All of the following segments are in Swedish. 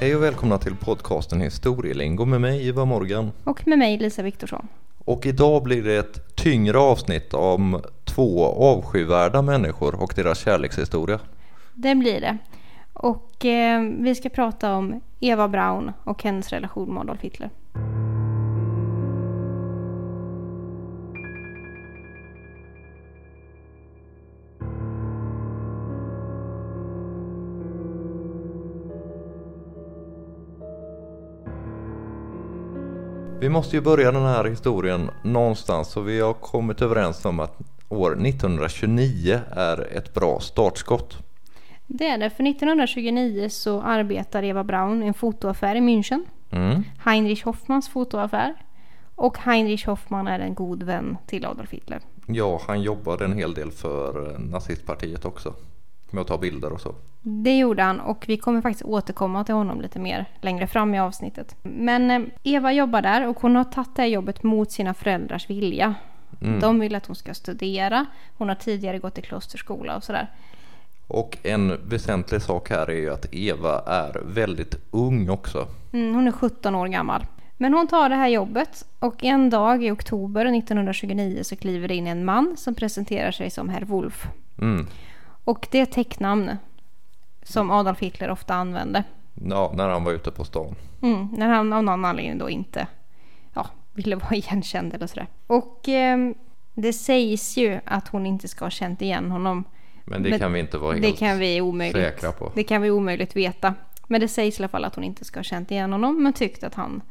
Hej och välkomna till podcasten Historielingo med mig Ivar Morgan. Och med mig Lisa Viktorsson. Och idag blir det ett tyngre avsnitt om två avskyvärda människor och deras kärlekshistoria. Det blir det. Och eh, vi ska prata om Eva Braun och hennes relation med Adolf Hitler. Vi måste ju börja den här historien någonstans och vi har kommit överens om att år 1929 är ett bra startskott. Det är det, för 1929 så arbetar Eva Braun i en fotoaffär i München. Mm. Heinrich Hoffmans fotoaffär. Och Heinrich Hoffman är en god vän till Adolf Hitler. Ja, han jobbade en hel del för eh, nazistpartiet också. Med att ta bilder och så. Det gjorde han och vi kommer faktiskt återkomma till honom lite mer längre fram i avsnittet. Men eh, Eva jobbar där och hon har tagit det här jobbet mot sina föräldrars vilja. Mm. De vill att hon ska studera. Hon har tidigare gått i klosterskola och sådär. Och en väsentlig sak här är ju att Eva är väldigt ung också. Mm, hon är 17 år gammal. Men hon tar det här jobbet och en dag i oktober 1929 så kliver det in en man som presenterar sig som herr Wolf. Mm. Och det är ett täcknamn som Adolf Hitler ofta använde. Ja, när han var ute på stan. Mm, när han av någon anledning då inte ja, ville vara igenkänd eller sådär. Och eh, det sägs ju att hon inte ska ha känt igen honom. Men det Men kan vi inte vara Det helt kan vi omöjligt, säkra på. det kan vi omöjligt veta. Men det sägs i alla fall att hon inte ska ha känt igen honom men tyckte att han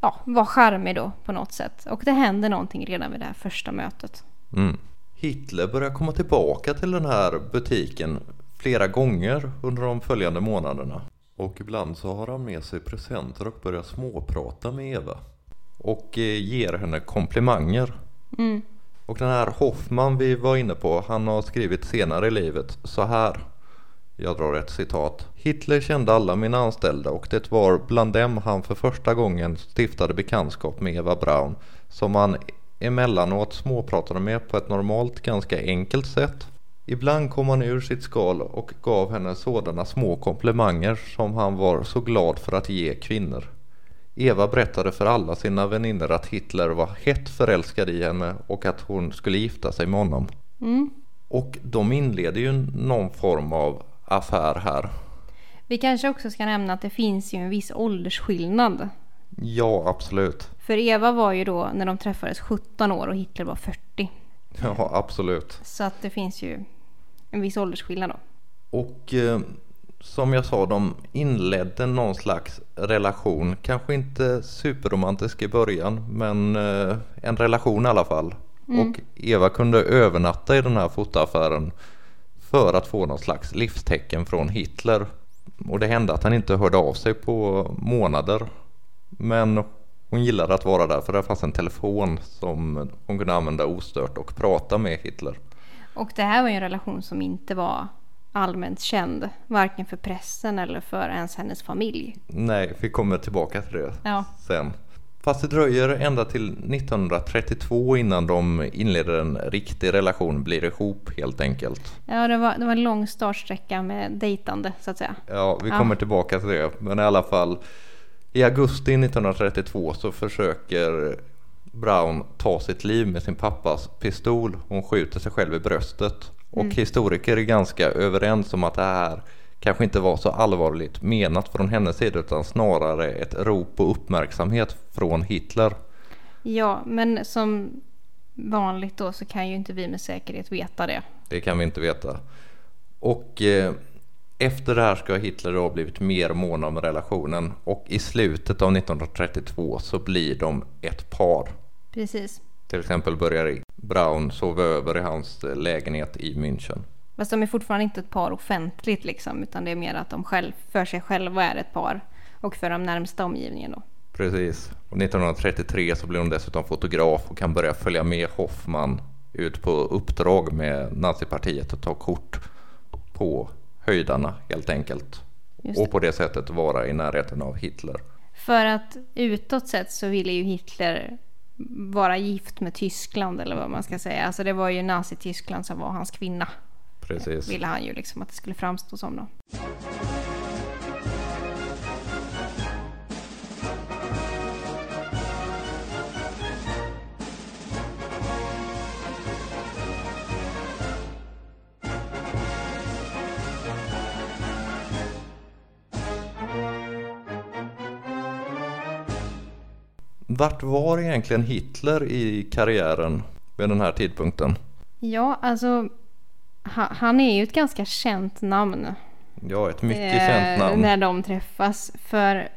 ja, var charmig då på något sätt. Och det händer någonting redan vid det här första mötet. Mm. Hitler börjar komma tillbaka till den här butiken flera gånger under de följande månaderna. Och ibland så har han med sig presenter och börjar småprata med Eva. Och eh, ger henne komplimanger. Mm. Och den här Hoffman vi var inne på, han har skrivit senare i livet så här. Jag drar ett citat. Hitler kände alla mina anställda och det var bland dem han för första gången stiftade bekantskap med Eva Braun som han emellanåt småpratade med på ett normalt ganska enkelt sätt. Ibland kom han ur sitt skal och gav henne sådana små komplimanger som han var så glad för att ge kvinnor. Eva berättade för alla sina vänner att Hitler var hett förälskad i henne och att hon skulle gifta sig med honom. Mm. Och de inleder ju någon form av affär här. Vi kanske också ska nämna att det finns ju en viss åldersskillnad. Ja, absolut. För Eva var ju då när de träffades 17 år och Hitler var 40. Ja, absolut. Så att det finns ju en viss åldersskillnad då. Och eh, som jag sa, de inledde någon slags relation. Kanske inte superromantisk i början, men eh, en relation i alla fall. Och Eva kunde övernatta i den här fotoaffären för att få någon slags livstecken från Hitler. Och det hände att han inte hörde av sig på månader. Men hon gillade att vara där för det fanns en telefon som hon kunde använda ostört och prata med Hitler. Och det här var ju en relation som inte var allmänt känd. Varken för pressen eller för ens hennes familj. Nej, vi kommer tillbaka till det Ja, sen. Fast det dröjer ända till 1932 innan de inleder en riktig relation, blir ihop helt enkelt. ja det, var, det var en lång startsträcka med dejtande så att säga. Ja, vi Ja. kommer tillbaka till det. Men i alla fall, i augusti 1932 så försöker Brown ta sitt liv med sin pappas pistol. Hon skjuter sig själv i bröstet. Och historiker är ganska överens om att det här kanske inte var så allvarligt menat från hennes sida utan snarare ett rop på uppmärksamhet från Hitler. Ja, men som vanligt då så kan ju inte vi med säkerhet veta det. Det kan vi inte veta. Och eh, efter det här ska Hitler ha blivit mer mån om relationen och i slutet av 1932 så blir de ett par. Precis. Till exempel börjar Braun sova över i hans lägenhet i München. Fast de är fortfarande inte ett par offentligt liksom, utan det är mer att de själv, för sig själva är ett par. Och för de närmsta omgivningen då. Precis. Och 1933 så blir hon dessutom fotograf och kan börja följa med Hoffman ut på uppdrag med nazipartiet och ta kort på höjdarna helt enkelt. Och det. på det sättet vara i närheten av Hitler. För att utåt sett så ville ju Hitler vara gift med Tyskland eller vad man ska säga. Alltså det var ju Nazityskland som var hans kvinna. Precis. Ville han ju liksom att det skulle framstå som då. Vart var egentligen Hitler i karriären vid den här tidpunkten? Ja, alltså ha- han är ju ett ganska känt namn. Ja, ett mycket eh, känt namn. När de träffas. För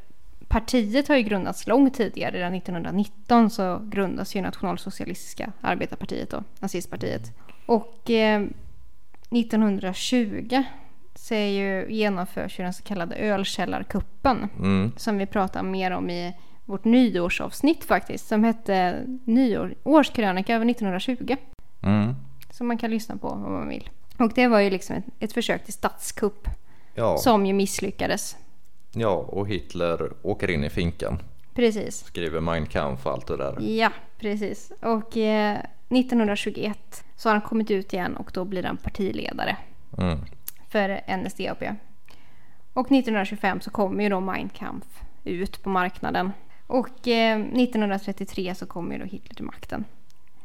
partiet har ju grundats långt tidigare. Redan 1919 så grundas ju Nationalsocialistiska arbetarpartiet då, nazistpartiet. Och eh, 1920 så är ju, genomförs ju den så kallade ölkällarkuppen. Mm. Som vi pratar mer om i vårt nyårsavsnitt faktiskt. Som hette nyår, Årskrönika över 1920. Mm. Som man kan lyssna på om man vill. Och det var ju liksom ett, ett försök till statskupp. Ja, Som ju misslyckades. ja, och Hitler åker in i finkan. Precis. Skriver Mein Kampf och allt det där. Ja, precis. Och eh, 1921 så har han kommit ut igen och då blir han partiledare Mm. för NSDAP. Och 1925 så kommer ju då Mein Kampf ut på marknaden. Och eh, 1933 så kommer ju då Hitler till makten.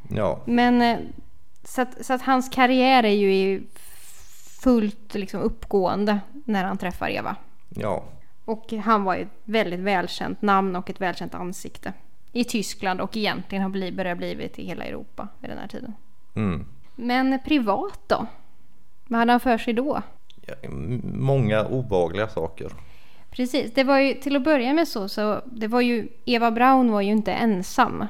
Ja, Men eh, så att, så att hans karriär är ju i fullt liksom uppgående när han träffar Eva. ja, Och han var ju ett väldigt välkänt namn och ett välkänt ansikte. I Tyskland och egentligen har blivit, börjat blivit i hela Europa vid den här tiden. mm. Men privat då? Vad hade han för sig då? ja många obehagliga saker. Precis, det var ju till att börja med så, så det var ju, Eva Braun var ju inte ensam.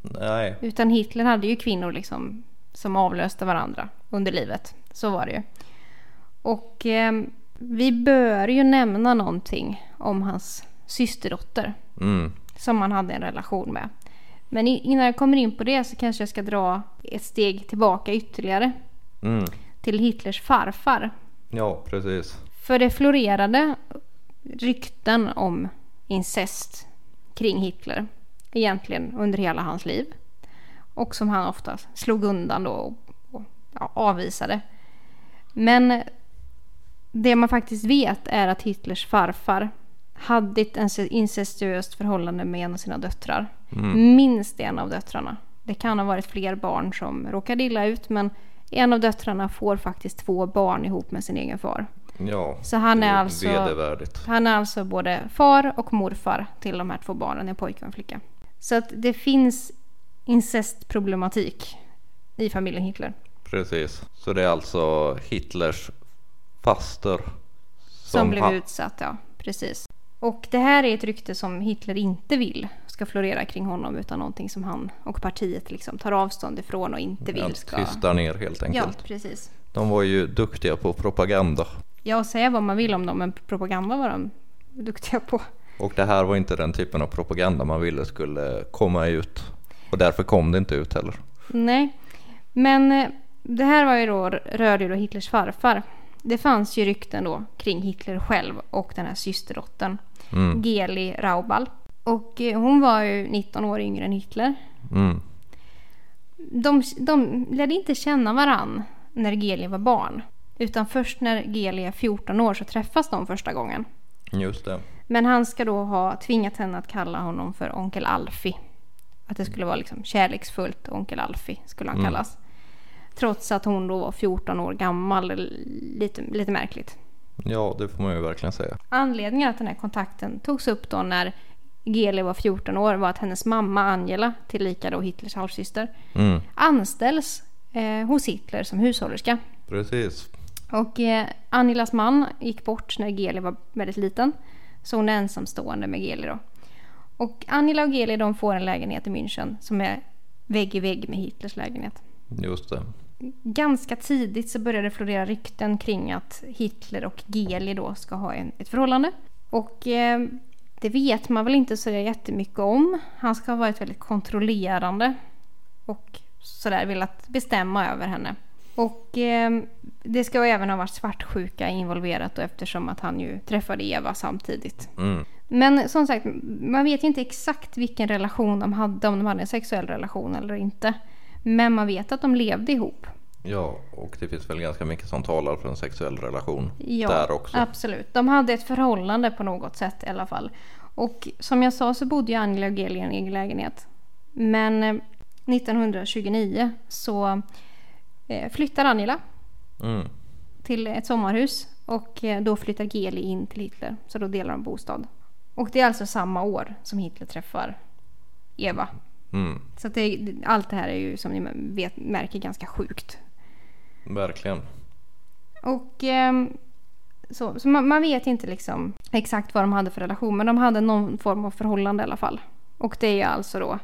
Nej, Utan Hitler hade ju kvinnor liksom som avlöste varandra under livet. Så var det ju. Och eh, vi bör ju nämna någonting om hans systerdotter mm. som han hade en relation med. Men innan jag kommer in på det så kanske jag ska dra ett steg tillbaka ytterligare Mm. till Hitlers farfar. ja, precis. För det florerade rykten om incest kring Hitler egentligen under hela hans liv. Och som han ofta slog undan då och, och ja, avvisade. Men det man faktiskt vet är att Hitlers farfar hade ett ince- incestuöst förhållande med en av sina döttrar. Minst en av döttrarna. Det kan ha varit fler barn som råkade illa ut men en av döttrarna får faktiskt två barn ihop med sin egen far. Ja, Så han är alltså- vedervärdigt. Han är alltså både far och morfar till de här två barnen, en pojke och en flicka. Så att det finns incestproblematik i familjen Hitler. Precis. Så det är alltså Hitlers faster Som, blev han- utsatt, ja. Precis. Och det här är ett rykte som Hitler inte vill ska florera kring honom utan någonting som han och partiet liksom tar avstånd ifrån och inte vill Ja, ska... tystar ner helt Ja, enkelt. precis. De var ju duktiga på propaganda. Ja, säga vad man vill om dem, men propaganda var de duktiga på. Och det här var inte den typen av propaganda man ville skulle komma ut. Och därför kom det inte ut heller. Nej, men eh, det här var ju då, rörde ju då Hitlers farfar. Det fanns ju rykten då kring Hitler själv och den här systerdottern. Mm. Geli Raubal. Och eh, hon var ju 19 år yngre än Hitler. Mm. De, de lärde inte känna varann när Geli var barn. Utan först när Geli är 14 år så träffas de första gången. Just det. Men han ska då ha tvingat henne att kalla honom för onkel Alfie. Att det skulle vara liksom kärleksfullt, onkel Alfie skulle han Mm. kallas. Trots att hon då var 14 år gammal, lite, lite märkligt. Ja, det får man ju verkligen säga. Anledningen att den här kontakten togs upp då när Geli var 14 år var att hennes mamma Angela, tillika då Hitlers halvsyster, Mm. anställs eh, hos Hitler som hushållerska. Precis. Och eh, Angelas man gick bort när Geli var väldigt liten. Så hon är ensamstående med Geli då. Och Angela och Geli de får en lägenhet i München som är vägg i vägg med Hitlers lägenhet. Just det. Ganska tidigt så började det florera rykten kring att Hitler och Geli då ska ha en, ett förhållande. Och eh, det vet man väl inte så jättemycket om. Han ska ha varit väldigt kontrollerande och sådär velat bestämma över henne. Och eh, det ska även ha varit svartsjuka involverat då eftersom att han ju träffade Eva samtidigt. Mm. Men som sagt, man vet ju inte exakt vilken relation de hade, om de hade en sexuell relation eller inte. Men man vet att de levde ihop. Ja, och det finns väl ganska mycket som talar för en sexuell relation Ja, där också. absolut. De hade ett förhållande på något sätt i alla fall. Och som jag sa så bodde ju Angela och Geli i en egen lägenhet. Men eh, 1929 så flyttar Angela Mm. till ett sommarhus och eh, då flyttar Geli in till Hitler. Så då delar de bostad. Och det är alltså samma år som Hitler träffar Eva. Mm. Så det, allt det här är ju som ni vet, märker ganska sjukt. Verkligen. Och ehm, så, så man, man vet inte liksom exakt vad de hade för relation men de hade någon form av förhållande i alla fall. Och det är alltså då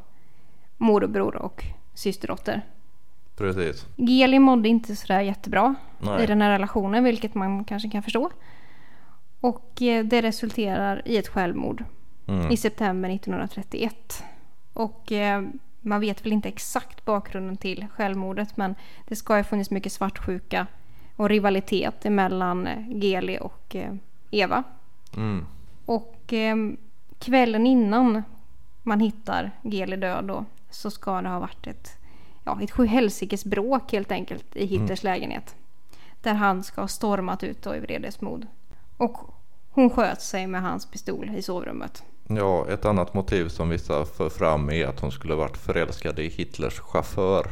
morbror och systerdotter. Precis. Geli mådde inte sådär jättebra Nej. i den här relationen vilket man kanske kan förstå. Och eh, det resulterar i ett självmord Mm. i september 1931. Och eh, man vet väl inte exakt bakgrunden till självmordet men det ska ha funnits mycket svartsjuka och rivalitet mellan eh, Geli och Eva. Mm. Och kvällen innan man hittar Geli död då så ska det ha varit ett, ja, ett sjuhelsikes bråk helt enkelt i Hitlers lägenhet. Där han ska ha stormat ut då i vredesmod. Och hon sköt sig med hans pistol i sovrummet. Ja, ett annat motiv som vissa för fram är att hon skulle varit förälskad i Hitlers chaufför.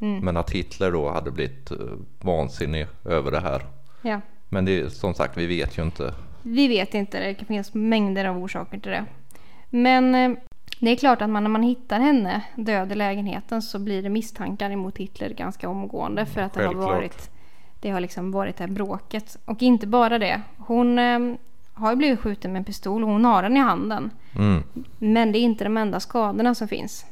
Mm. Men att Hitler då hade blivit eh, vansinnig över det här. Ja. Men det är som sagt, vi vet ju inte. Vi vet inte, det kan finnas mängder av orsaker till det. Men eh, det är klart att man, när man hittar henne död i lägenheten så blir det misstankar emot Hitler ganska omgående för att det har Självklart. varit det har liksom varit det här bråket. Och inte bara det. Hon eh, har blivit skjuten med en pistol och hon har den i handen. Mm. Men det är inte de enda skadorna som finns.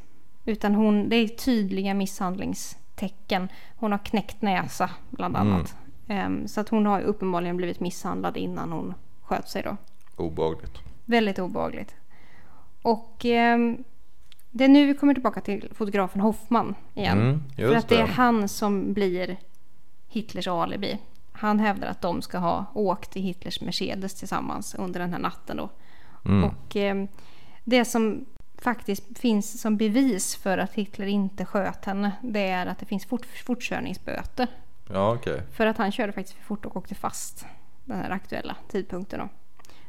Utan hon, det är tydliga misshandlingstecken. Hon har knäckt näsa bland annat. Ehm, så att hon har uppenbarligen blivit misshandlad innan hon sköt sig då. Obehagligt. Väldigt obehagligt. Och ehm, det är nu vi kommer tillbaka till fotografen Hoffman igen. Mm, För att det är han som blir Hitlers alibi. Han hävdar att de ska ha åkt i Hitlers Mercedes tillsammans under den här natten då. Mm. Och ehm, det som faktiskt finns som bevis för att Hitler inte sköt henne det är att det finns fort, fortkörningsböter. Ja, okej. För att han körde faktiskt för fort och åkte fast den här aktuella tidpunkten då.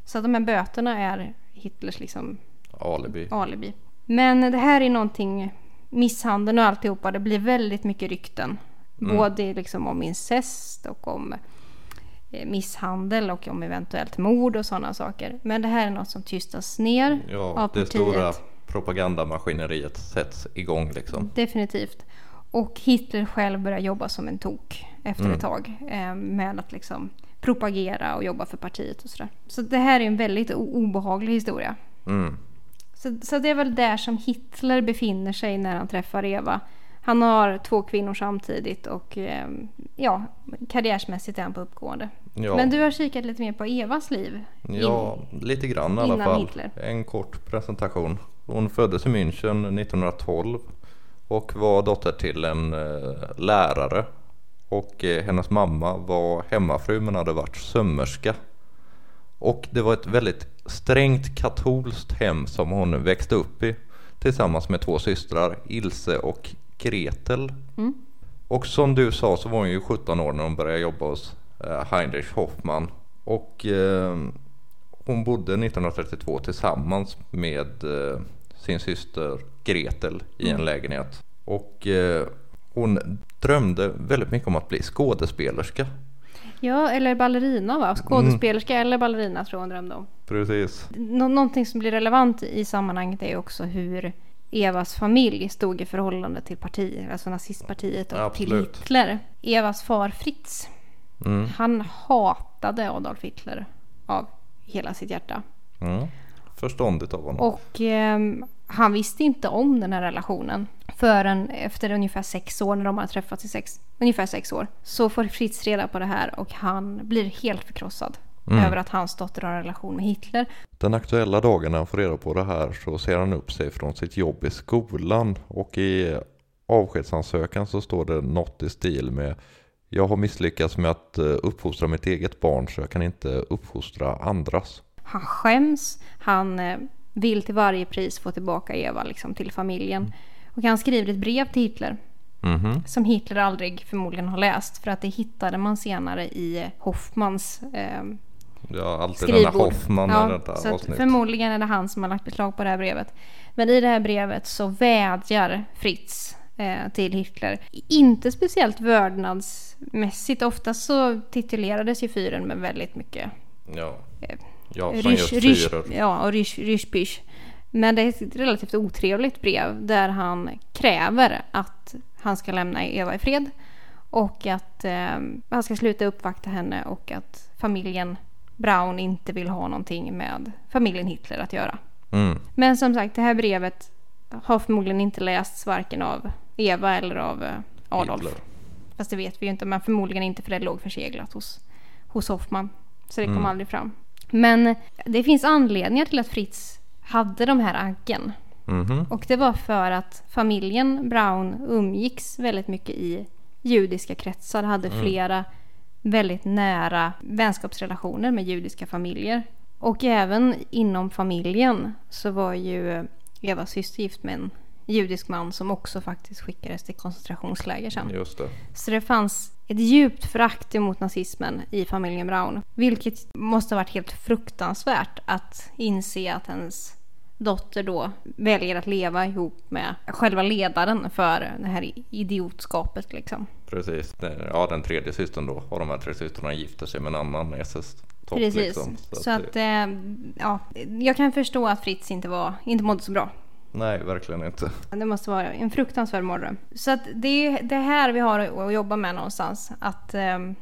Så att de här böterna är Hitlers liksom Alibi. alibi. Men det här är någonting, misshandeln och alltihopa, det blir väldigt mycket rykten. Både liksom om incest och om eh, misshandel och om eventuellt mord och sådana saker. Men det här är något som tystas ner Ja, av det partiet. stora propagandamaskineriet sätts igång liksom. Definitivt. Och Hitler själv börjar jobba som en tok efter Mm. ett tag. Eh, med att liksom propagera och jobba för partiet och sådär. Så det här är en väldigt obehaglig historia. Mm. Så, så det är väl där som Hitler befinner sig när han träffar Eva. Han har två kvinnor samtidigt och eh, ja, karriärsmässigt är han på uppgående. Ja. Men du har kikat lite mer på Evas liv. Ja, lite grann i alla fall. Hitler. En kort presentation. Hon föddes i München 1912 och var dotter till en eh, lärare. Och eh, hennes mamma var hemmafru men hade varit sömmerska. Och det var ett väldigt strängt katolskt hem som hon växte upp i tillsammans med två systrar, Ilse och Gretel. Mm. Och som du sa så var hon ju 17 år när hon började jobba hos eh, Heinrich Hoffmann. Och eh, hon bodde 1932 tillsammans med eh, sin syster Gretel i en lägenhet. Och eh, hon drömde väldigt mycket om att bli skådespelerska. Ja, eller ballerina va? Skådespelerska eller ballerina tror jag hon drömde om. Precis. Nå- någonting som blir relevant i sammanhanget är också hur Evas familj stod i förhållande till partiet, alltså nazistpartiet och till Absolut. Hitler. Evas far Fritz, Mm. han hatade Adolf Hitler av hela sitt hjärta. Mm. Förståndigt av honom. Och ehm, han visste inte om den här relationen förrän efter ungefär sex år, när de har träffats i sex, ungefär sex år. Så får Fritz reda på det här och han blir helt förkrossad Mm. över att hans dotter har en relation med Hitler. Den aktuella dagen när han får reda på det här så ser han upp sig från sitt jobb i skolan och i avskedsansökan så står det något i stil med Jag har misslyckats med att eh, uppfostra mitt eget barn så jag kan inte uppfostra andras. Han skäms, han eh, vill till varje pris få tillbaka Eva liksom, till familjen. Och han skriver ett brev till Hitler Mhm. som Hitler aldrig förmodligen har läst för att det hittade man senare i Hoffmans eh, Ja, alltid den där skrivbord. Hoffman i ja, detta så att avsnitt. förmodligen är det han som har lagt beslag på det här brevet. Men i det här brevet så vädjar Fritz eh, till Hitler. Inte speciellt vördnadsmässigt. Oftast så titulerades ju fyren med väldigt mycket Ja, Eh, ja som rysch, just fyror. ja, och rysch, ryschpysch. Men det är ett relativt otrevligt brev där han kräver att han ska lämna Eva i fred och att eh, han ska sluta uppvakta henne och att familjen Braun inte vill ha någonting med familjen Hitler att göra. Mm. Men som sagt, det här brevet har förmodligen inte lästs varken av Eva eller av eh, Adolf. Hitler. Fast det vet vi ju inte, men förmodligen inte för det låg förseglat hos, hos Hoffman. Så det kom Mm. aldrig fram. Men det finns anledningar till att Fritz hade de här aggen. Mhm. Och det var för att familjen Brown umgicks väldigt mycket i judiska kretsar, hade flera väldigt nära vänskapsrelationer med judiska familjer. Och även inom familjen så var ju Evas syster gift med en judisk man som också faktiskt skickades till koncentrationsläger sen. Just det. Så det fanns ett djupt förakt emot nazismen i familjen Brown. Vilket måste ha varit helt fruktansvärt att inse att ens dotter då väljer att leva ihop med själva ledaren för det här idiotskapet liksom. Precis. Det- Ja, den tredje systern då av de här tre systrarna gifter sig med en annan SS-topp. Precis. Liksom. Så att, eh, ja, jag kan förstå att Fritz inte, var, inte mådde så bra. Nej, verkligen inte. Det måste vara en fruktansvärd mardröm. Så att det är det här vi har att jobba med någonstans. Att, ehm,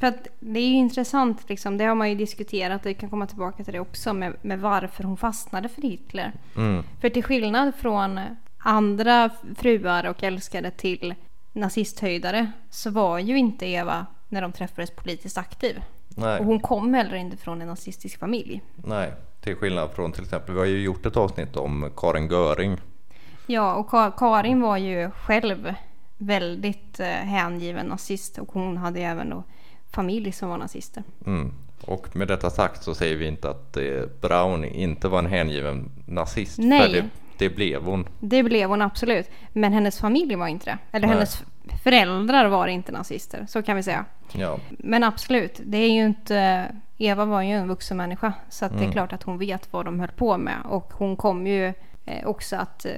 för att det är ju intressant, liksom, det har man ju diskuterat och vi kan komma tillbaka till det också med, med varför hon fastnade för Hitler. Mm. För till skillnad från andra fruar och älskade till nazisthöjdare så var ju inte Eva när de träffades politiskt aktiv. Nej. Och hon kom heller inte från en nazistisk familj. Nej, till skillnad från till exempel, vi har ju gjort ett avsnitt om Karin Göring. Ja, och Ka- Karin var ju själv väldigt eh, hängiven nazist och hon hade ju även då familj som var nazister. Mm. Och med detta sagt så säger vi inte att eh, Brown inte var en hängiven nazist. Nej. Det, det blev hon. Det blev hon absolut. Men hennes familj var inte det. Eller Nej. hennes föräldrar var inte nazister. Så kan vi säga. Ja, Men absolut, det är ju inte... Eva var ju en vuxen människa. Så att det är Mm. klart att hon vet vad de höll på med. Och hon kom ju eh, också att eh,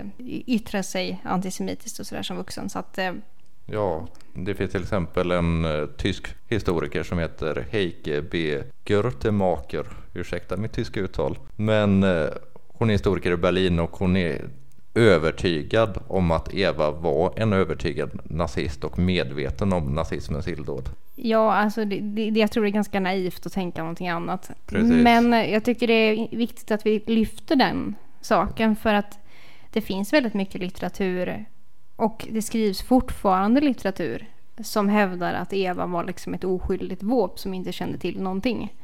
yttra sig antisemitiskt och sådär som vuxen. Så att... Ja, det finns till exempel en eh, tysk historiker som heter Heike B. Görtemaker. Ursäkta mitt tyska uttal. Men eh, hon är historiker i Berlin och hon är övertygad om att Eva var en övertygad nazist och medveten om nazismens illdåd. Ja, alltså det, det, det- jag tror det är ganska naivt att tänka någonting annat. Precis. Men eh, jag tycker det är viktigt att vi lyfter den saken för att det finns väldigt mycket litteratur och det skrivs fortfarande litteratur som hävdar att Eva var liksom ett oskyldigt våp som inte kände till någonting.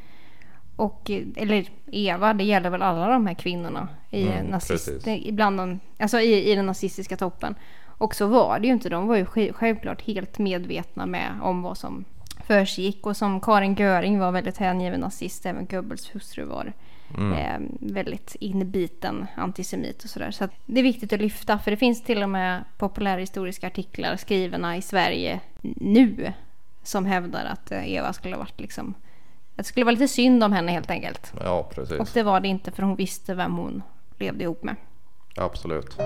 Och, eller Eva, det gäller väl alla de här kvinnorna i, Mm, nazist, ibland de, alltså i, i den nazistiska toppen. Och så var det ju inte. De var ju sj- självklart helt medvetna med om vad som försiggick. Och som Karin Göring var väldigt hängiven nazist. Även Goebbels hustru var eh, väldigt inbiten antisemit och sådär. Så att det är viktigt att lyfta. För det finns till och med populärhistoriska artiklar skrivna i Sverige nu. Som hävdar att eh, Eva skulle ha varit liksom... Det skulle vara lite synd om henne helt enkelt. Ja, precis. Och det var det inte för hon visste vem hon levde ihop med. Absolut.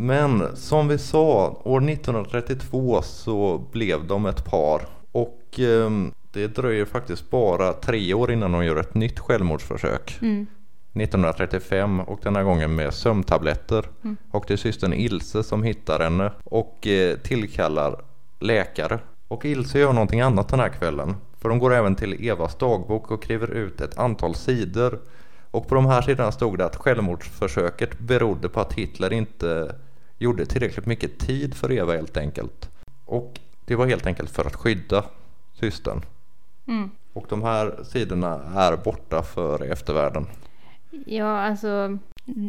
Men som vi sa, år 1932 så blev de ett par. Och ehm, det dröjer faktiskt bara tre år innan de gör ett nytt självmordsförsök. 1935 och den här gången med sömntabletter. Och det är systern Ilse som hittar henne och eh, tillkallar läkare. Och Ilse gör någonting annat den här kvällen. För de går även till Evas dagbok och skriver ut ett antal sidor. Och på de här sidorna stod det att självmordsförsöket berodde på att Hitler inte gjorde tillräckligt mycket tid för Eva helt enkelt. Och det var helt enkelt för att skydda systern. Mm. Och de här sidorna är borta för eftervärlden. Ja, alltså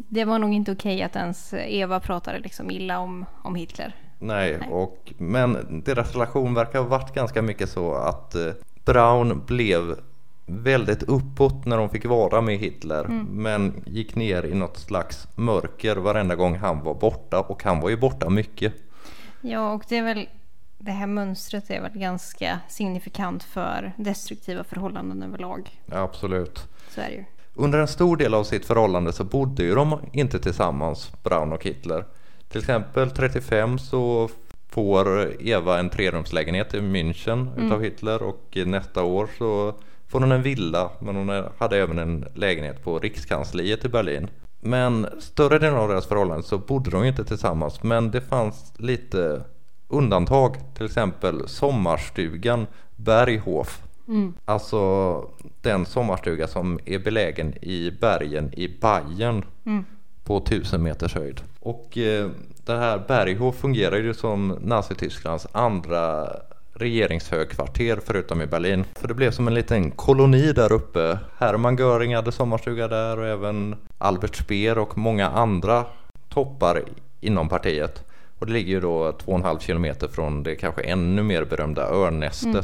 det var nog inte okej att ens Eva pratade liksom illa om, om Hitler. Nej, Och, men deras relation verkar ha varit ganska mycket så att eh, Braun blev väldigt uppåt när de fick vara med Hitler. Men gick ner i något slags mörker varenda gång han var borta. Och han var ju borta mycket. Ja, och det är väl det här mönstret är väl ganska signifikant för destruktiva förhållanden överlag. Ja, absolut. Så är det ju. Under en stor del av sitt förhållande så bodde ju de inte tillsammans, Braun och Hitler. Till exempel 35 så får Eva en trerumslägenhet i München mm. utav Hitler och nästa år så får hon en villa men hon hade även en lägenhet på Rikskansliet i Berlin. Men större delen av deras förhållande så bodde de inte tillsammans men det fanns lite undantag. Till exempel sommarstugan Berghof. Mm. Alltså den sommarstuga som är belägen i bergen i Bayern. Mm. På tusen meters höjd. Och eh, det här Berghof fungerar ju som Nazitysklands andra regeringshögkvarter förutom i Berlin. För det blev som en liten koloni där uppe. Hermann Göring hade sommarstuga där och även Albert Speer och många andra toppar inom partiet. Och det ligger ju då 2,5 kilometer från det kanske ännu mer berömda Örnästet. Mm.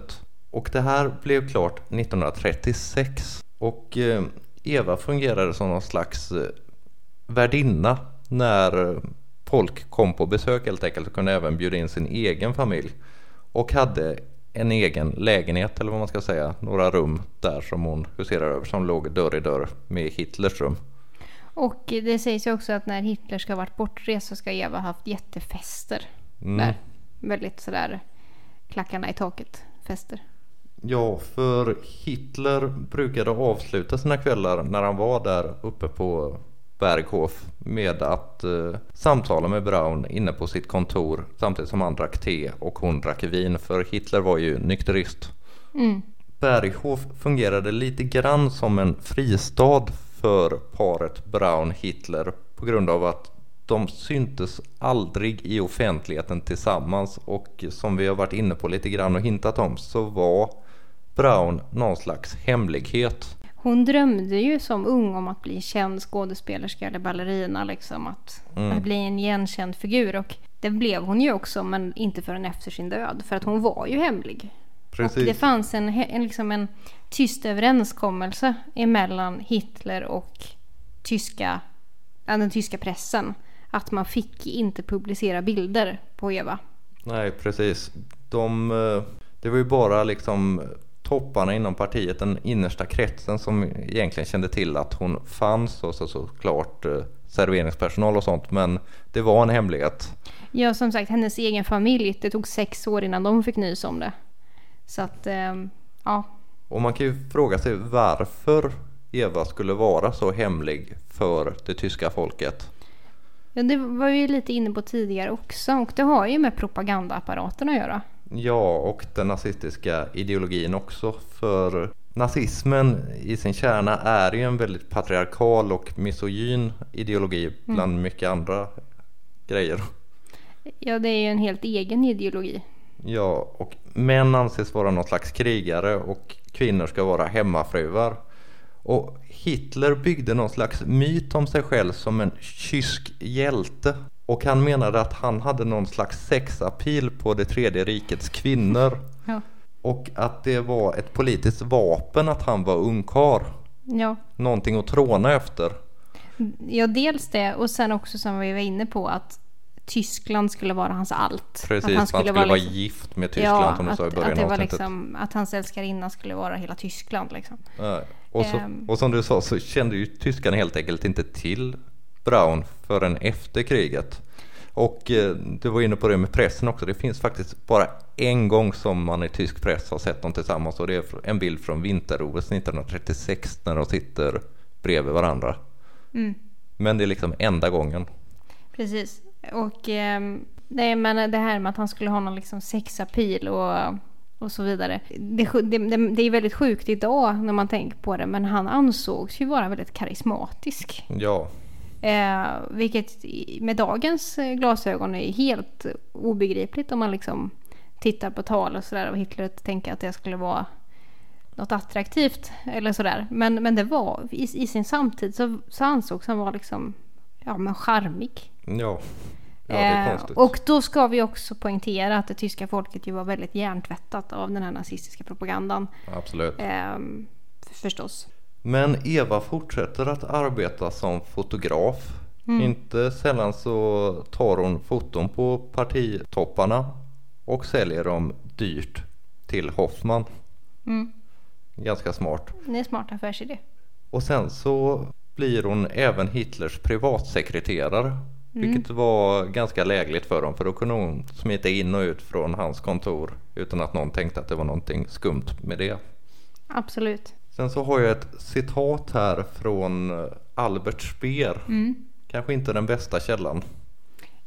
Och det här blev klart 1936. Och eh, Eva fungerade som någon slags eh, värdinna när folk kom på besök helt enkelt och kunde även bjuda in sin egen familj. Och hade en egen lägenhet eller vad man ska säga, några rum där som hon huserade över som låg dörr i dörr med Hitlers rum. Och det sägs ju också att när Hitler ska ha varit bortrest så ska Eva haft jättefester mm. där. Väldigt sådär klackarna i taket fester. Ja, för Hitler brukade avsluta sina kvällar när han var där uppe på Berghof med att eh, samtala med Braun inne på sitt kontor samtidigt som han drack te och hon drack vin för Hitler var ju nykterist. Mm. Berghof fungerade lite grann som en fristad för paret Braun-Hitler på grund av att de syntes aldrig i offentligheten tillsammans och som vi har varit inne på lite grann och hintat om så var Braun någon slags hemlighet. Hon drömde ju som ung om att bli känd skådespelerska eller ballerina, liksom att, mm. att bli en igenkänd figur. Och det blev hon ju också, men inte förrän efter sin död, för att hon var ju hemlig. Precis. Och det fanns en, en, liksom en tyst överenskommelse emellan Hitler och tyska, den tyska pressen. Att man fick inte publicera bilder på Eva. Nej, precis. De, eh, det var ju bara liksom topparna inom partiet, den innersta kretsen som egentligen kände till att hon fanns och så såklart eh, serveringspersonal och sånt. Men det var en hemlighet. Ja, som sagt, hennes egen familj. Det tog sex år innan de fick nys om det. Så att, eh, ja. Och man kan ju fråga sig varför Eva skulle vara så hemlig för det tyska folket. Ja, det var ju lite inne på tidigare också och det har ju med propagandaapparaten att göra. Ja, och den nazistiska ideologin också. För nazismen i sin kärna är ju en väldigt patriarkal och misogyn ideologi bland mm. mycket andra grejer. Ja, det är ju en helt egen ideologi. Ja, och män anses vara någon slags krigare och kvinnor ska vara hemmafruar. Och Hitler byggde någon slags myt om sig själv som en kysk hjälte. Och han menade att han hade någon slags sexapil på det tredje rikets kvinnor. Ja. Och att det var ett politiskt vapen att han var ungkar. Ja. Någonting att tråna efter. Ja, dels det och sen också som vi var inne på att Tyskland skulle vara hans allt. Precis, att han skulle, han skulle vara, vara liksom, gift med Tyskland ja, som du sa i början att, det var liksom, att hans älskarinna skulle vara hela Tyskland. Liksom. Ja, och, så, um, och som du sa så kände ju tyskarna helt enkelt inte till Brown förrän efter kriget. Och eh, du var inne på det med pressen också. Det finns faktiskt bara en gång som man i tysk press har sett dem tillsammans och det är en bild från vinter-OS 1936 när de sitter bredvid varandra. Mm. Men det är liksom enda gången. Precis. Och eh, nej, men det här med att han skulle ha någon liksom sexapil och, och så vidare. Det, det, det, är väldigt sjukt idag när man tänker på det. Men han ansågs ju vara väldigt karismatisk. Ja. Eh, vilket med dagens glasögon är helt obegripligt om man liksom tittar på tal och sådär och Hitler och tänker att det skulle vara något attraktivt eller sådär. Men, men det var i, i sin samtid så, så ansågs han vara liksom ja men charmig. Ja. Ja, eh, och då ska vi också poängtera att det tyska folket ju var väldigt hjärntvättat av den här nazistiska propagandan. Absolut. Eh, förstås. Men Eva fortsätter att arbeta som fotograf. Mm. Inte sällan så tar hon foton på partitopparna och säljer dem dyrt till Hoffman. Mm. Ganska smart. Det är smart affärsidé. Och sen så blir hon även Hitlers privatsekreterare Vilket var ganska lägligt för dem för då kunde hon smita in och ut från hans kontor utan att någon tänkte att det var någonting skumt med det. Absolut. Sen så har jag ett citat här från Albert Speer. Kanske inte den bästa källan.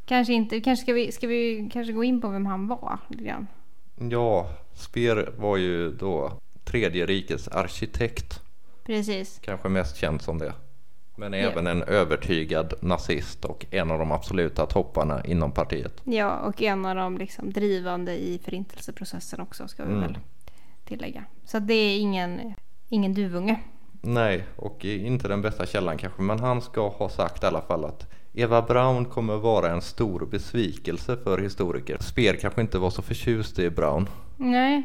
Kanske inte, kanske ska vi, ska vi kanske gå in på vem han var lite grann? Ja, Speer var ju då tredje rikets arkitekt. Precis. Kanske mest känd som det. Men även en övertygad nazist och en av de absoluta topparna inom partiet. Ja, och en av de liksom drivande i förintelseprocessen också ska vi Mm. väl tillägga. Så det är ingen, ingen duvunge. Nej, och inte den bästa källan kanske. Men han ska ha sagt i alla fall att Eva Braun kommer vara en stor besvikelse för historiker. Speer kanske inte var så förtjust i Braun. Nej,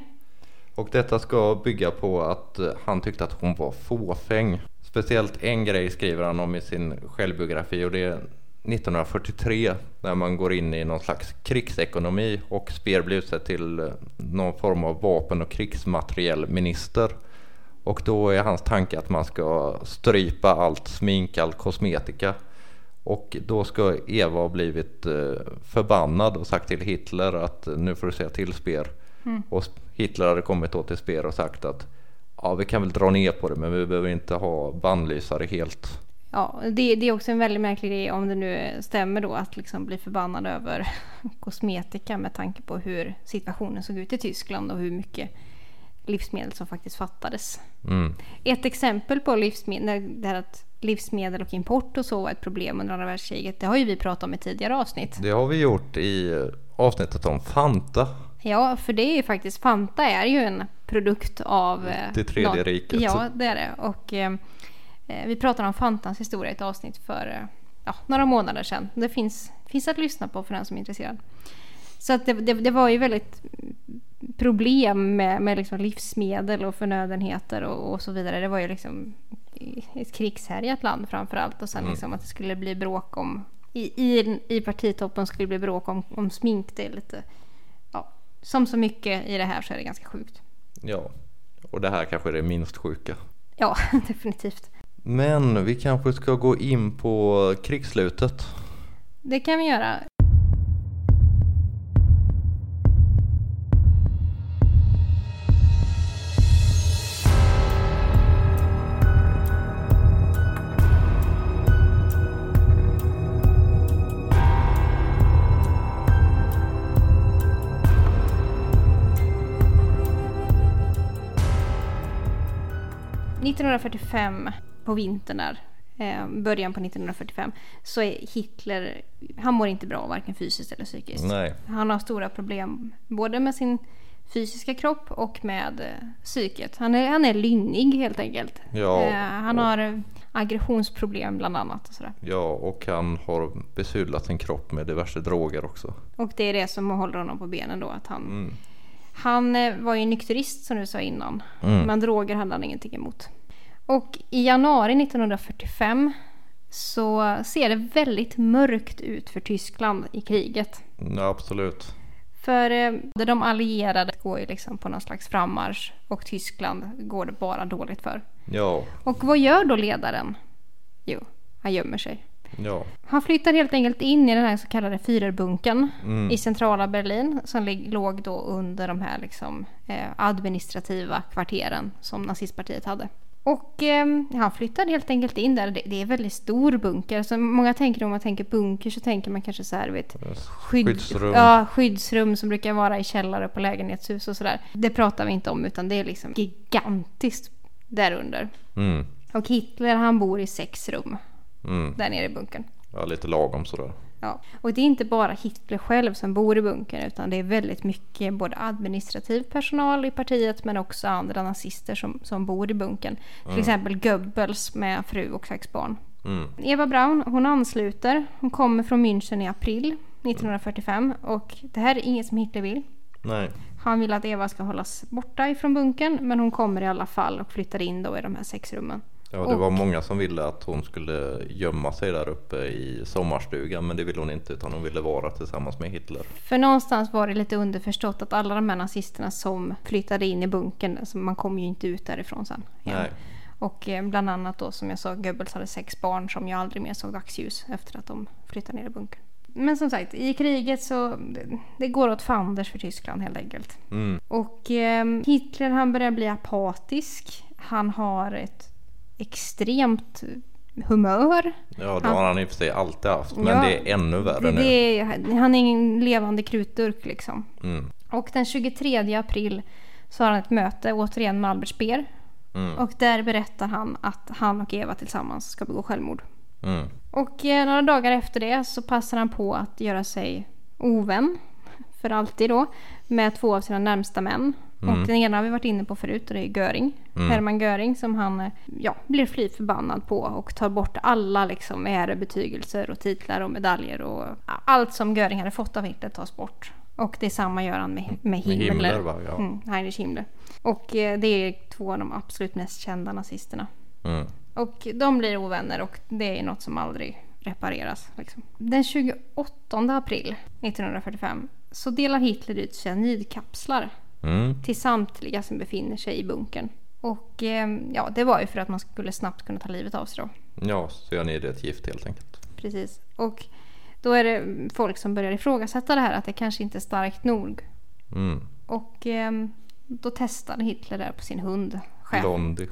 Och detta ska bygga på att eh, han tyckte att hon var fåfäng. Speciellt en grej skriver han om i sin självbiografi och det är 1943 när man går in i någon slags krigsekonomi och Speer blir utsedd till eh, någon form av vapen och krigsmaterielminister. Och då är hans tanke att man ska strypa allt smink, all kosmetika. Och då ska Eva ha blivit eh, förbannad och sagt till Hitler att eh, nu får du säga till Speer. Och Hitler hade kommit då till Speer och sagt att ja vi kan väl dra ner på det men vi behöver inte ha bannlysare helt. ja, det, det är också en väldigt märklig grej om det nu stämmer då att liksom bli förbannad över kosmetika med tanke på hur situationen såg ut i Tyskland och hur mycket livsmedel som faktiskt fattades. Mm. Ett exempel på livsmedel, det här att livsmedel och import och så var ett problem under andra världskriget. Det har ju vi pratat om i tidigare avsnitt. Det har vi gjort i eh, avsnittet om Fanta. Ja, för det är ju faktiskt Fanta är ju en produkt av... eh, Det tredje nå- riket. Ja, det är det. Och eh, eh, vi pratade om Fantans historia i ett avsnitt för eh, ja, några månader sedan. Det finns, finns att lyssna på för den som är intresserad. Så att det, det, det var ju väldigt problem med, med liksom livsmedel och förnödenheter och, och så vidare. Det var ju liksom ett krigshärjat land framför allt. Och sen liksom att det skulle bli bråk om... I, i, i partitoppen skulle det bli bråk om, om smink. Det är lite... Ja, som så mycket i det här så är det ganska sjukt. Ja, och det här kanske är det minst sjuka. Ja, definitivt. Men vi kanske ska gå in på krigsslutet. Det kan vi göra. –1945 på vintern där, eh, början på 1945, så är Hitler, han mår inte bra varken fysiskt eller psykiskt. Nej, Han har stora problem både med sin fysiska kropp och med eh, psyket. Han är, han är lynnig helt enkelt. Ja, Eh, han har aggressionsproblem bland annat. Och, sådär. ja och han har besudlat sin kropp med diverse droger också. och det är det som håller honom på benen då. Att han, Mm. han var ju nykterist som du sa innan. Mm. Men droger hade han ingenting emot. Och i januari 1945 så ser det väldigt mörkt ut för Tyskland i kriget. Ja, absolut. För eh, de allierade går ju liksom på någon slags frammarsch och Tyskland går det bara dåligt för. Ja, Och vad gör då ledaren? Jo, han gömmer sig. ja, Han flyttar helt enkelt in i den här så kallade Führerbunken Mm. i centrala Berlin som låg då under de här liksom, eh, administrativa kvarteren som nazistpartiet hade. Och eh, han flyttade helt enkelt in där. Det, det är en väldigt stor bunker. Så många tänker om man tänker bunker så tänker man kanske så här, vet, skydd, Skyddsrum. Ja, skyddsrum som brukar vara i källare på lägenhetshus och sådär. Det pratar vi inte om utan det är liksom gigantiskt där under. Mm. Och Hitler han bor i sex rum Mm. där nere i bunkern. Ja, lite lagom sådär. Ja. Och det är inte bara Hitler själv som bor i bunkern utan det är väldigt mycket både administrativ personal i partiet men också andra nazister som, som bor i bunkern. Till exempel Goebbels med fru och sex barn. Mm. Eva Braun hon ansluter. Hon kommer från München i april 1945 och det här är inget som Hitler vill. Nej, Han vill att Eva ska hållas borta ifrån bunkern men hon kommer i alla fall och flyttar in då i de här sex rummen. Ja, det var många som ville att hon skulle gömma sig där uppe i sommarstugan men det ville hon inte utan hon ville vara tillsammans med Hitler. För någonstans var det lite underförstått att alla de här nazisterna som flyttade in i bunkern, alltså man kom ju inte ut därifrån sen. igen. Nej, Och eh, bland annat då som jag sa, Goebbels hade sex barn som jag aldrig mer såg dagsljus efter att de flyttade ner i bunkern. Men som sagt, i kriget så det går åt fanders för Tyskland helt enkelt. Mm. Och eh, Hitler han börjar bli apatisk. Han har ett extremt humör. Ja, det Han- har han i och för sig alltid haft. Men Ja, det är ännu värre Det, nu. det är, han är en levande krutdurk liksom. Mm. Och den 23 april så har han ett möte återigen med Albert Speer. Mm. Och där berättar han att han och Eva tillsammans ska begå självmord. Mm. Och eh, några dagar efter det så passar han på att göra sig ovän, för alltid då, med två av sina närmsta män. Mm. Och den ena har vi varit inne på förut och det är Göring. Hermann Göring som han eh, ja, blir fly förbannad på och tar bort alla liksom ärebetygelser och titlar och medaljer och allt som Göring hade fått av Hitler tas bort. Och detsamma gör han med, med Med Himmler. Himmler, va? Ja. Mm, Heinrich Himmler. Och eh, det är två av de absolut mest kända nazisterna. Mm. Och de blir ovänner och det är något som aldrig repareras. Liksom. Den 28 april 1945 så delar Hitler ut cyanidkapslar Mm. till samtliga som befinner sig i bunkern. Och eh, ja, det var ju för att man skulle snabbt kunna ta livet av sig då. Ja, cyanid är ett gift helt enkelt. Precis. Och då är det folk som börjar ifrågasätta det här att det kanske inte är starkt nog. Mm. Och eh, då testade Hitler det på sin hund. Chef. Blondie.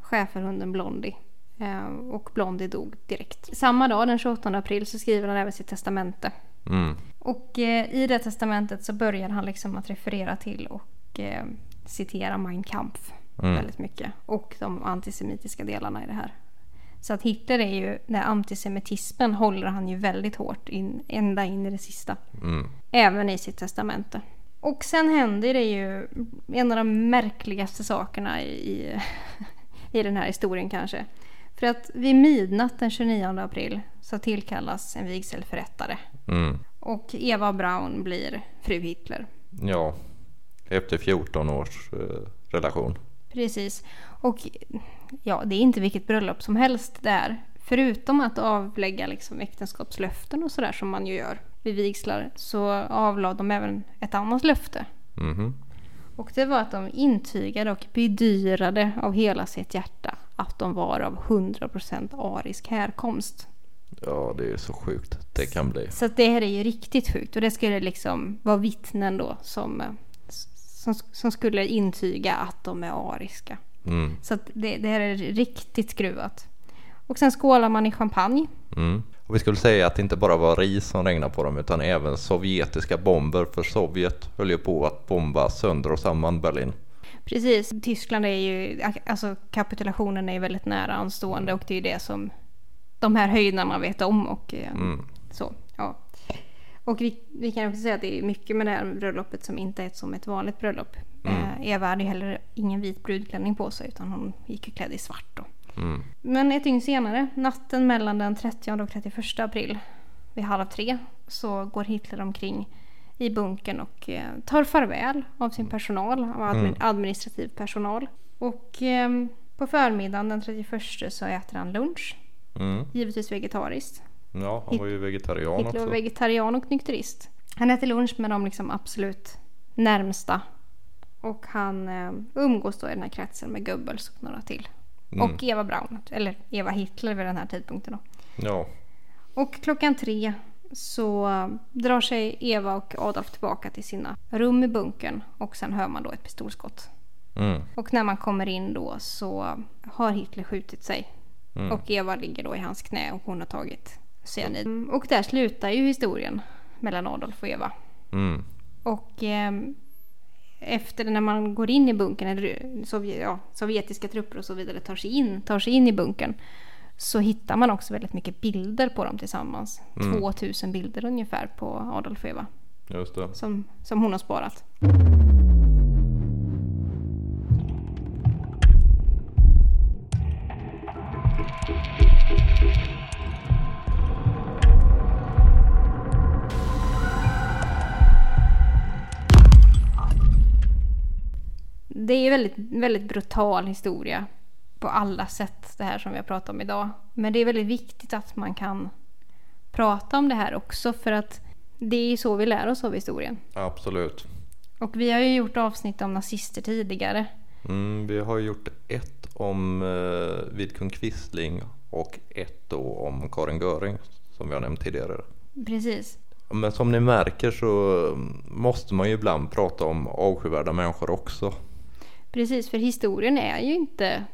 schäferhunden Blondie. Eh, och Blondie dog direkt. Samma dag, den 28 april, så skriver han även sitt testamente. Mm. Och eh, i det testamentet så börjar han liksom att referera till och eh, citera Mein Kampf Mm. väldigt mycket. Och de antisemitiska delarna i det här. Så att Hitler är ju, den antisemitismen håller han ju väldigt hårt in, ända in i det sista. Mm. Även i sitt testamente. Och sen händer det ju en av de märkligaste sakerna i, i den här historien kanske. För att vid midnatt den 29 april så tillkallas en vigselförrättare. Mm. Och Eva Braun blir fru Hitler. Ja, efter 14 års eh, relation. Precis. Och ja, det är inte vilket bröllop som helst där. Förutom att avlägga liksom äktenskapslöften och sådär som man ju gör vid vigslar så avlade de även ett annat löfte. Mhm. Och det var att de intygade och bedyrade av hela sitt hjärta att de var av 100% arisk härkomst. Ja, det är så sjukt det kan bli. Så det här är ju riktigt sjukt och det skulle liksom vara vittnen då som, eh, som, som skulle intyga att de är ariska. Mm. Så det, det här är riktigt skruvat. Och sen skålar man i champagne. Mm. Och vi skulle säga att det inte bara var ris som regnade på dem utan även sovjetiska bomber för Sovjet höll ju på att bomba sönder och samman Berlin. Precis, Tyskland är ju, alltså kapitulationen är ju väldigt nära anstående och det är ju det som de här höjdarna vet om och eh, Mm. så. Ja. Och vi, vi kan också säga att det är mycket med det här bröllopet som inte är som ett vanligt bröllop. Eh, Eva hade ju heller ingen vit brudklänning på sig utan hon gick ju klädd i svart. Mm. Men ett dygn senare, natten mellan den 30 och 31 april vid halv tre så går Hitler omkring i bunkern och eh, tar farväl av sin personal, av admi- administrativ personal. Och eh, på förmiddagen den 31 så äter han lunch, Mm. givetvis vegetariskt. Ja, han var ju vegetarian Hitler var också. vegetarian och nykterist. Han äter lunch med de liksom absolut närmsta. Och han eh, umgås då i den här kretsen med Goebbels och några till. Mm. Och Eva Braun, eller Eva Hitler vid den här tidpunkten då. Ja, Och klockan tre så drar sig Eva och Adolf tillbaka till sina rum i bunkern och sen hör man då ett pistolskott. mm. Och när man kommer in då så har Hitler skjutit sig. Mm. Och Eva ligger då i hans knä och hon har tagit cyanid. Mm, Och där slutar ju historien mellan Adolf och Eva. Mm. Och ehm, efter när man går in i bunkern, eller sovje, ja, sovjetiska trupper och så vidare tar sig, in, tar sig in i bunkern så hittar man också väldigt mycket bilder på dem tillsammans. 2000 bilder ungefär på Adolf och Eva just det. som, som hon har sparat. Det är ju väldigt, väldigt brutal historia på alla sätt det här som vi har pratat om idag. Men det är väldigt viktigt att man kan prata om det här också för att det är ju så vi lär oss av historien. Absolut. Och vi har ju gjort avsnitt om nazister tidigare. Mm, vi har gjort ett om eh, Vidkun Quisling och ett då om Karin Göring som vi har nämnt tidigare. Precis. Men som ni märker så måste man ju ibland prata om avskyvärda människor också. Precis, för historien är ju inte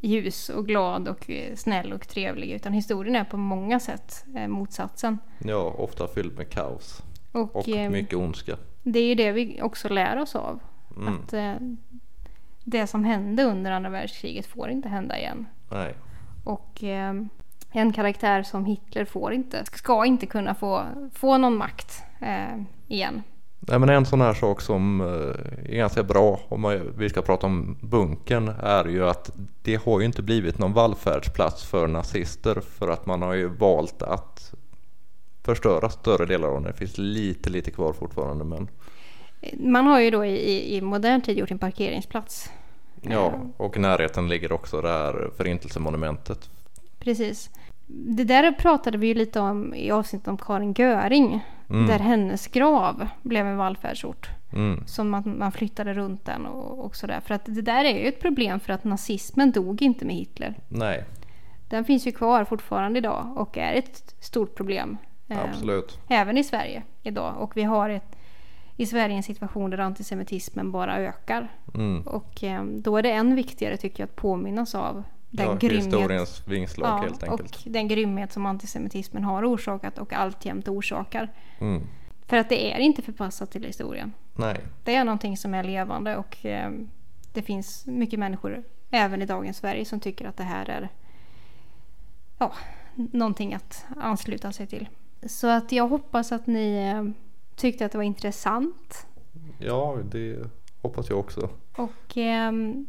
ljus och glad och eh, snäll och trevlig utan historien är på många sätt eh, motsatsen. Ja, ofta fylld med kaos Och, och eh, mycket ondska. det är ju det vi också lär oss av. Mm. Att det som hände under andra världskriget får inte hända igen. Nej, Och en karaktär som Hitler får inte, ska inte kunna få, få någon makt igen. Nej men en sån här sak som eh, är ganska bra om man- vi ska prata om bunkern är ju att det har ju inte blivit någon vallfärdsplats för nazister för att man har ju valt att förstöra större delar av den. Det finns lite lite kvar fortfarande men Man har ju då i, i, i modern tid gjort en parkeringsplats. ja och i närheten ligger också det här förintelsemonumentet. Precis. Det där pratade vi ju lite om i avsnittet om Karin Göring. Mm. Där hennes grav blev en vallfärdsort. Mm. Som man, man flyttade runt den och, och sådär. För att det där är ju ett problem för att nazismen dog inte med Hitler. Nej, Den finns ju kvar fortfarande idag och är ett stort problem. eh, absolut. Även i Sverige idag. Och vi har ett, i Sverige en situation där antisemitismen bara ökar. Mm. Och eh, då är det än viktigare tycker jag att påminnas av den Ja, grymhet, historiens vingslag ja, helt enkelt. och den grymhet som antisemitismen har orsakat och alltjämt orsakar. Mm. För att det är inte förpassat till historien. Nej, Det är någonting som är levande och eh, det finns mycket människor även i dagens Sverige som tycker att det här är ja, någonting att ansluta sig till. Så att jag hoppas att ni eh, tyckte att det var intressant. ja det hoppas jag också. Och ehm,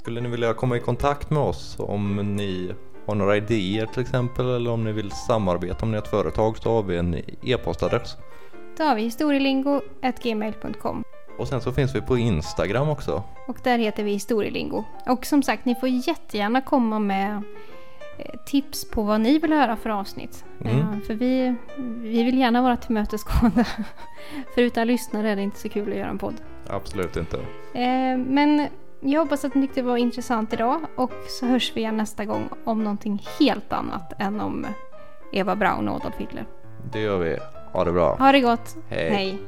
Skulle ni vilja komma i kontakt med oss om ni har några idéer till exempel eller om ni vill samarbeta om ni är ett företag så har vi en e-postadress. då har vi historielingo.gmail.com Och sen så finns vi på Instagram också. och där heter vi historielingo. Och som sagt, ni får jättegärna komma med eh, tips på vad ni vill höra för avsnitt. Mm. Eh, För vi, vi vill gärna vara tillmötesgående. för utan lyssnare är det inte så kul att göra en podd. Absolut inte. Eh, Men jag hoppas att ni tyckte det var intressant idag och så hörs vi igen nästa gång om någonting helt annat än om Eva Braun och Adolf Hitler. Det gör vi. Ha det bra. Ha det gott. Hej. Hej.